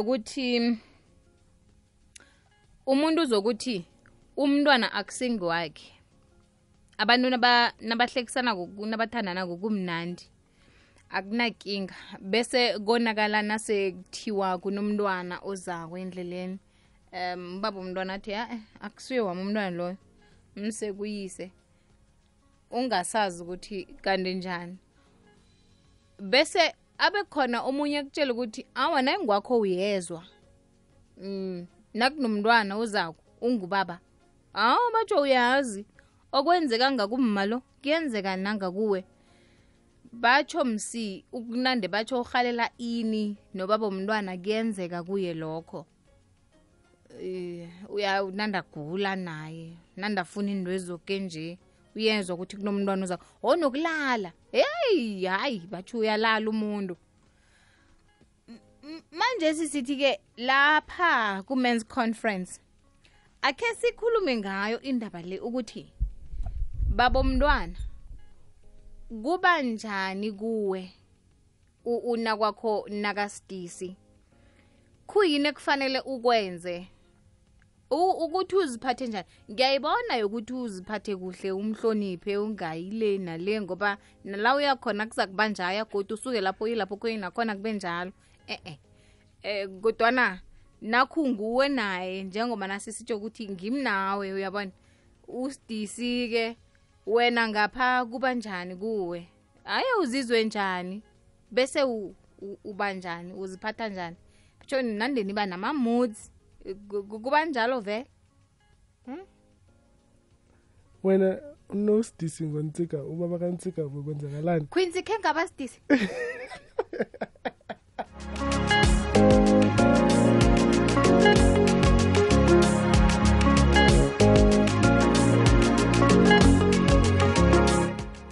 yokuthi umuntu uzokuthi umntwana akusingiwakhe abantu naba- nabahlekisana nabathandana kumnandi akunakinga. Bese konakala nasekuthiwa kunomntwana ozako endleleni. Um ubaba umntwana athi a akusuye wami umntwana loyo mse kuyise. Ungasazi ukuthi kanti njani. Bese abe khona omunye akutshela ukuthi awa naye uyezwa. Um nakunomntwana ozako ungubaba. Awu batsho uyazi. Okwenzeka ngakumma lo kuyenzeka nangakuwe. Batsho msi ukunande batsho urhalela ini nobaba umntwana kuyenzeka kuye lokho. Um uyanandagula naye nandafuna into ezoke nje uyezwa ukuthi kunomntwana oza onokulala hey hayi bathi uyalala umuntu. Manje sisithi-ke lapha ku-mans conference akhe sikhulume ngayo indaba le ukuthi babomntwana kuba njani kuwe unakwakho una kwakho nakasidisi? Khuyini ekufanele ukwenze ukuthi uziphathe njani? Ngiyayibona yokuthi uziphathe kuhle umhloniphe ungayile nale ngoba nala uyakhona kuza kuba njaya kodwa usuke lapho yilapho kuye nakhona kube njalo. E-e. Um kodwana nakhu nguwe naye njengoba nasisitsho ukuthi ngimnawe uyabona? Usidisi-ke wena ngapha kuba njani kuwe? Hhayi uzizwe njani? Bese uba njani? Uziphatha njani? Tsho nandeni ba nama-moods Ku- ku- kuba njalo vele? Wena unosidisi ngontsika ubaba kantsika bekwenzakalani quincy khe ngaba sidisi.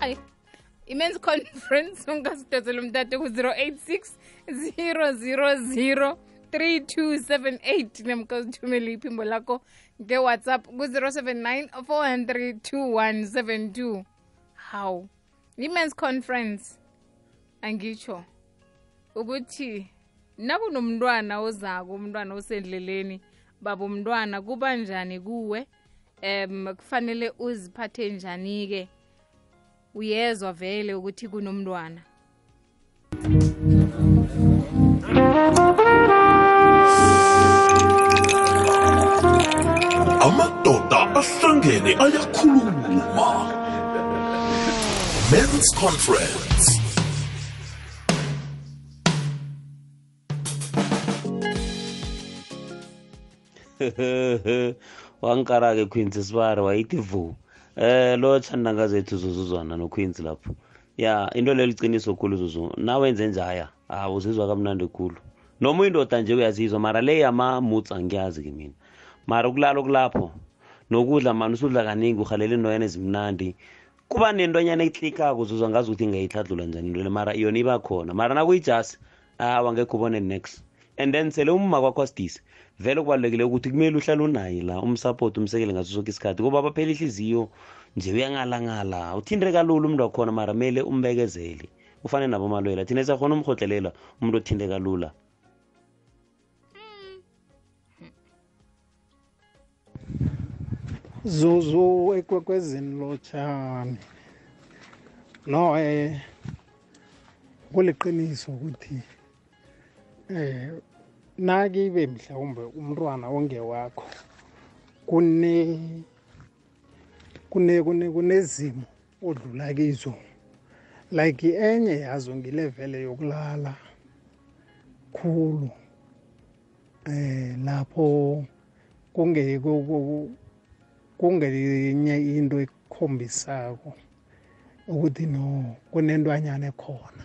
Ayi, i-men's conference ungasidosela umtate ku-086 000 3278 namkho uzithumele iphimbo lakho ngewhatsapp ku-079 4002172 how i-men's conference angitsho ukuthi nakunomntwana ozako umntwana osendleleni baba umntwana kuba njani kuwe? Um kufanele uziphathe njani-ke? Uyezwa vele ukuthi kunomntwana amadoda ahlangene ayakhuluma men's conference. Wankara-ke queens sibara wayithi vu. Eh lo thandanga zethu zuzuzwana noqueens lapho. Ya into lelo liciniso khulu zuzu nawenze njaya? Ah uzizwa kamnandi khulu. Noma uyindoda nje uyazizwa mara le yama-moods angiyazi-ke mina. Mara ukulala okulapho nokudla mani usudla kaningi uhalela intoyana ezimnandi. Kuba nentonyana eklikako uzuzwa ngazi ukuthi ngayihladlula njani into le mara yona iba khona. Mara nakuyijasi awa ngekho ubone next. And then sele umma kwakho asidisi vele kubalulekile ukuthi kumele uhlale unaye la umsupport umsekele ngaso sonke isikhathi kuba baphela ihliziyo nje uyangalangala uthinte kalula umuntu wakhona mara kumele umbekezele. Ufane nabo malwela thina siyakhona umrhodlelela umuntu othinte kalula. Zuzu ekwekwezini lotshani. No eh kuliqiniso ukuthi eh nakibe mhlawumbe umntwana ongewakho kune kune kune kunezimo odlula kizo. Like enye yazo ngilevele yokulala khulu eh lapho kunge ku- ku- kungenye into ekhombisako ukuthi no kunentwanyana ekhona.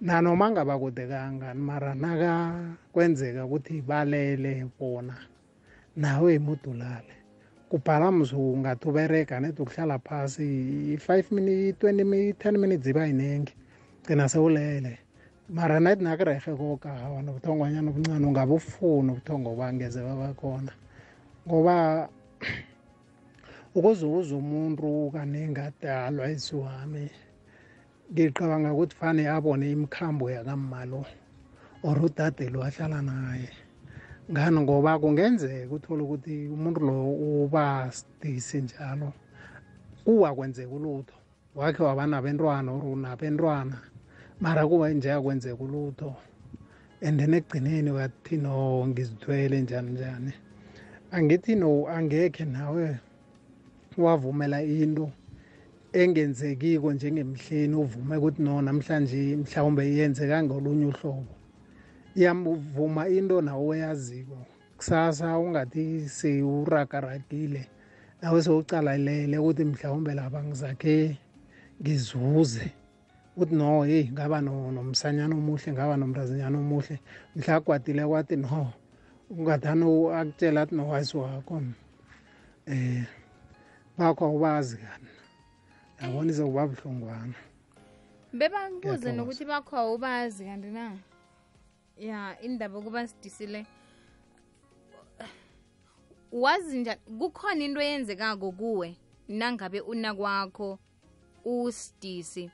Nanoma ngaba kude kangani mara naka kwenzeka ukuthi balele bona nawe imudulale kubhala mzungu ngathi uberega nedi ukuhlala phasi i-five minute twenty minute ten minutes iba yinengi gcina sewulele. Mara nathi nakurehe kokawa nobuthongwanyana obuncane ungabe ufuna ubuthongo bangeze babakhona. Ngoba ukuzuza umuntu kaningi adalwa isiwami ngicabanga ukuthi fane abone imikhambo yakamalo or udade lo ahlala naye. Ngani? Ngoba kungenzeka uthole ukuthi umuntu lo uba sidisi njalo kuwakwenzeka ulutho. Wakhe waba nabentwana or unabentwana mara kuba nje akwenzeka ulutho. And then ekugcineni wathi no ngizithwele njani njani. Angithi no angekhe nawe wavumela into engenzekiko njengemhleni uvume ukuthi no namhlanje mhlawumbe iyenzeka ngolunye uhlobo. Iyamvuma into nawe oyaziko. Kusasa ungathi sewuragaragile nawe sewucalalele ukuthi mhlawumbe lapha ngizakhe ngizuze. Uthi no heyi ngaba no- nomsanyana omuhle ngaba nomntazinyana omuhle. Mhla agwadile kwathi no. Ungathani u- akutshela athi nowayisi wakho um bakho awubazi kani yabona izokuba buhlungwana. Bebakubuze nokuthi bakho awubazi kanti na? Ya indaba kuba sidisile. Wazi njani kukhona into eyenzekako kuwe nangabe unakwakho usidisi.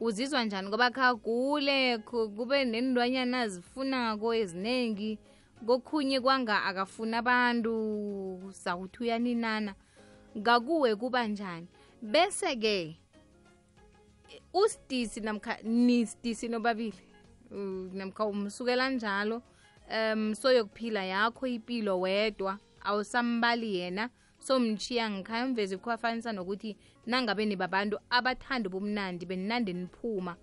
Uzizwa njani? Ngoba khagule kube nendwanyana zifunako eziningi kokhunye kwanga akafuna abantu. Sawuthi uyaninana. Ngakuwe kuba njani? Bese-ke usidisi namkha nisidisi nobabili Uh, namkha umsukela njalo um soyokuphila yakho ipilo wedwa. Awusambali yena somchiya ngikhaya mvezi kuwafanisa nokuthi nangabe nibabantu abathanda ubumnandi beninande niphuma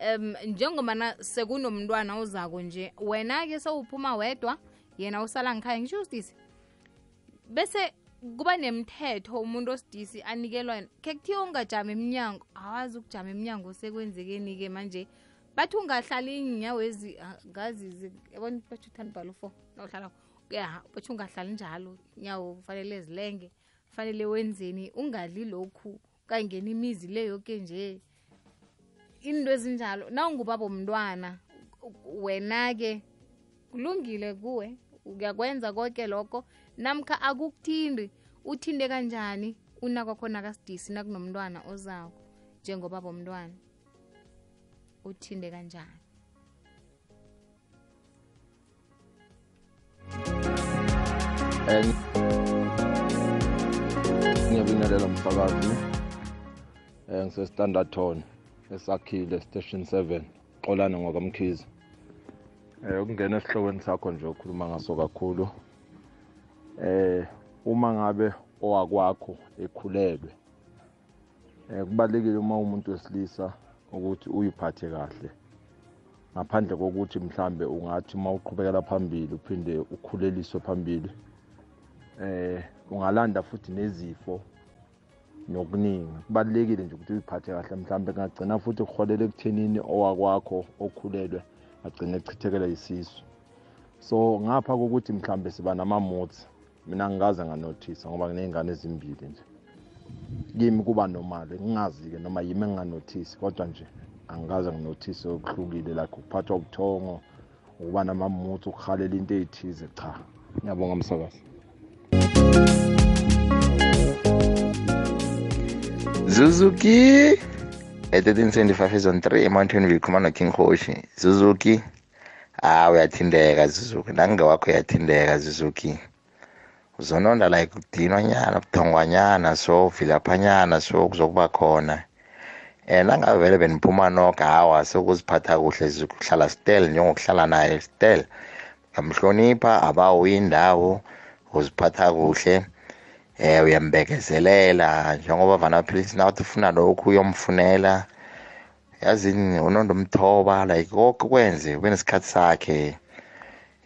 um njengobana sekunomntwana ozako nje wena-ke sowuphuma wedwa yena usala ngikhaya ngisho usidisi bese kuba nemthetho umuntu osidisi anikelwa khe kuthiwa ungajama emnyango awazi ukujama emnyango sekwenzekeni-ke manje. Bathi ungahlali iinyawezi ngazi zi- yabona batsho uthanda balo ufo nawuhlala ya batsho ungahlali njalo inyawo kufanele zilenge fanele wenzeni ungadli lokhu kangena imizi le yoke nje into ezinjalo. Nawungubaba omntwana wena-ke kulungile kuwe uyakwenza konke lokho namkha akukuthindi uthinde kanjani unakwakhona kasidisi nakunomntwana ozako njengobaba omntwana uthinde kanjani. Ngiyabingelela mfakazi um ngise-standard ton esakhile station 7 xolane ngokamkhizi um ukungena esihlokweni sakho nje okhuluma ngaso kakhulu um uma ngabe owakwakho ekhulelwe um kubalulekile uma umuntu wesilisa ukuthi uyiphathe kahle. Ngaphandle kokuthi mhlambe ungathi uma uqhubekela phambili uphinde ukhuleliswe phambili eh ungalanda futhi nezifo nokuningi. Kubalulekile nje ukuthi uyiphathe kahle mhlambe kungagcina futhi kuholela ekuthenini owakwakho okhulelwe agcine echithekela yisisu so ngapha kokuthi mhlambe siba namamothi mina ngikaze nganothisa ngoba nginey'ngane ezimbili nje. Kimi kuba normal ngingazi-ke noma yimi enginganothisi kodwa nje angikaze nginothise okuhlukile like ukuphathwa ubuthongo ukuba namamuthi ukuhalela into ey'thize cha. Ngiyabonga msakazi. Suzuki e-1375 izon 3 eMountain View khuluma noking hoshi. Suzuki ah uyathindeka Suzuki nangewakho uyathindeka Suzuki uzononda like kudinwanyana buthongwanyana so vilaphanyana so kuzokuba khona. Um nangabe vele beniphuma noke hawa sokuziphatha kuhle Suzuki uhlala stel njengokuhlala naye stel uyamhlonipha abawo indawo uziphatha kuhle. Eh uyambekezelela njengoba vana philisi nawuthi ufuna lokhu uyomfunela. Yazini unondo umthoba like konke kwenze ube nesikhathi sakhe.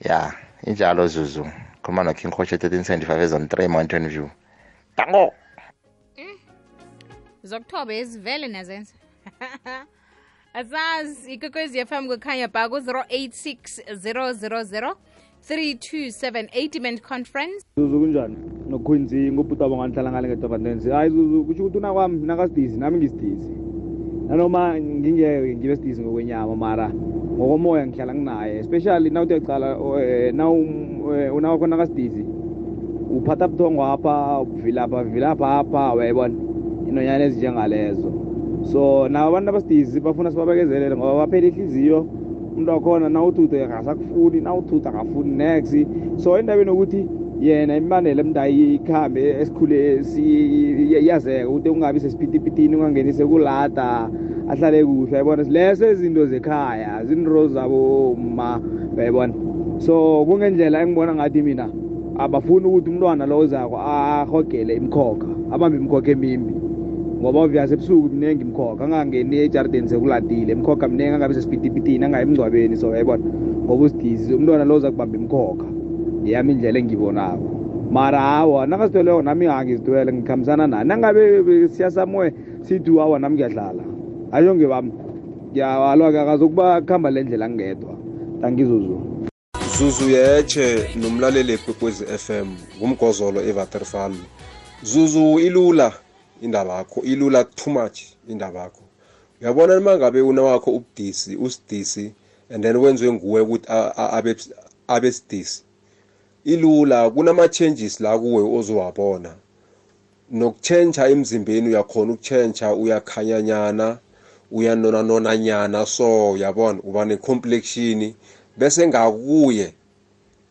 Ya injalo zuzu. Khuluma noking coach 1375 ezon 3 mountain view? Tango zokuthoba ezivele nazenza asazi ikokwezi fm kukhanya bha ku-086 000 3278 event conference. Zuzu kunjani? Nokhwinzi ngubhutaba nganihlala ngale ngedorfandensi hayi zuzu kusho ukuthi unakwami nakasidisi nami ngisidisi. Nanoma ngingeke ngibe sidisi ngokwenyama mara ngokomoya ngihlala nginaye especially nawuthi uyacala unawakho nakasidisi uphatha buthongo apha vilapha vilapha apha wayibona inonyana ezinjengalezo. So nabo abantu abasidisi bafuna sibabekezelele ngoba baphela ihliziyo umuntu wakhona nawuthuthe akasakufuni nawuthutha akafuni next so endabeni yokuthi yena imibandela emntu ayikhambe esikhule si- yazeka ukuthi ungabi sesiphithipithini ungangenise kulada ahlale kuhle yayibona leso izinto zekhaya zinto zabo ma uyayibona? So kungendlela engibona ngathi mina abafuni ukuthi umntwana lo ozako ahogele imkhokha abambe imkhokha emimbi. Ngoba obvious ebusuku mningi imkhokha angangeni ejardeni sekuladile imkhokha mningi angabi sesiphithipithini angayi emngcwabeni so yayibona ngoba usidizi umntwana lo uza kubamba imkhokha yami indlela engiyibonako mara hawa nakazithweleko nami angizithwele ngikhambisana naye. Nangabe siyasamoye sithi hawa nami ngiyadlala. Ayonge bami. Ngiyawalwa-ke akazokuba kuhamba le ndlela ngedwa tangizuzu zuzu. Yeche nomlaleli ekwekwezi fm ngumgozolo evaterfal zuzu ilula indaba yakho ilula too much indaba yakho. Uyabona uma ngabe unawakho ubudisi usidisi and then wenziwe nguwe ukuthi a- a- abe abe sidisi. Ilula kunama-changes la kuwe ozowabona nokutshentsha emzimbeni uyakhona ukutshentsha uyakhanyanyana uyanonanonanyana so uyabona uba ne-complexion bese ngakuye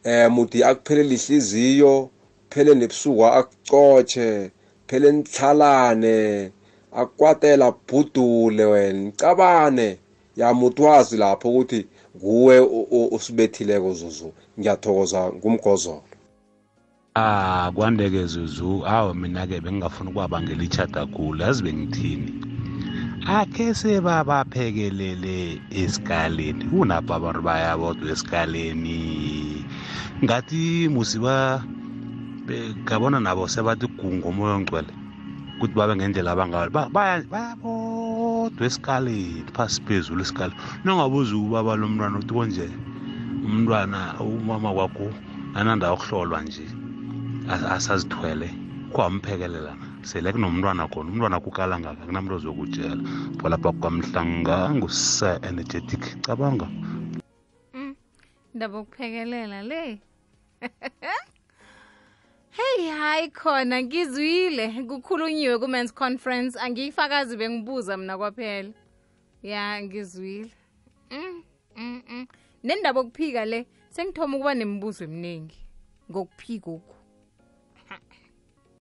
eh muthi akuphelele ihliziyo phele nebusuku akucotshe phele nihlalane akwatela bhudule wena nicabane. Yamuthi wazi lapho ukuthi nguwe o- o- osibethileko zuzu. Ngiyathokoza ngumgozolo Ah kwandeke zuzu. Awu mina-ke bengingafuni ukuwabangela ichata kakhulu yazi bengithini? Akhe sebabaphekelele esikaleni. Kunapho abantu bayabodwa esikaleni. Ngathi musiba be- ngabona nabo sebathi gungu umoya ongcwele. Ukuthi babe ngendlela abangayo Ba- baya- bayabodwa esikaleni phasi phezulu esikale nongabuza ubaba lo mntwana ukuthi konje umntwana umama kwakho ananda ukuhlolwa nje as- asazithwele kwamphikelela sele kunomntwana khona umntwana kukala ngaka kunamuntu ozokutshela. Phalapha kwamhlanga ngusa energetic cabanga. Indaba okuphekelela le. hey hayi khona. Ngizwile kukhulunyiwe ku-mans conference. Angiyifakazi bengibuza mina kwaphela. Ya ngizwile mm, mm, mm. nendaba okuphika le sengithoma ukuba nemibuzo eminingi. Ngokuphika oku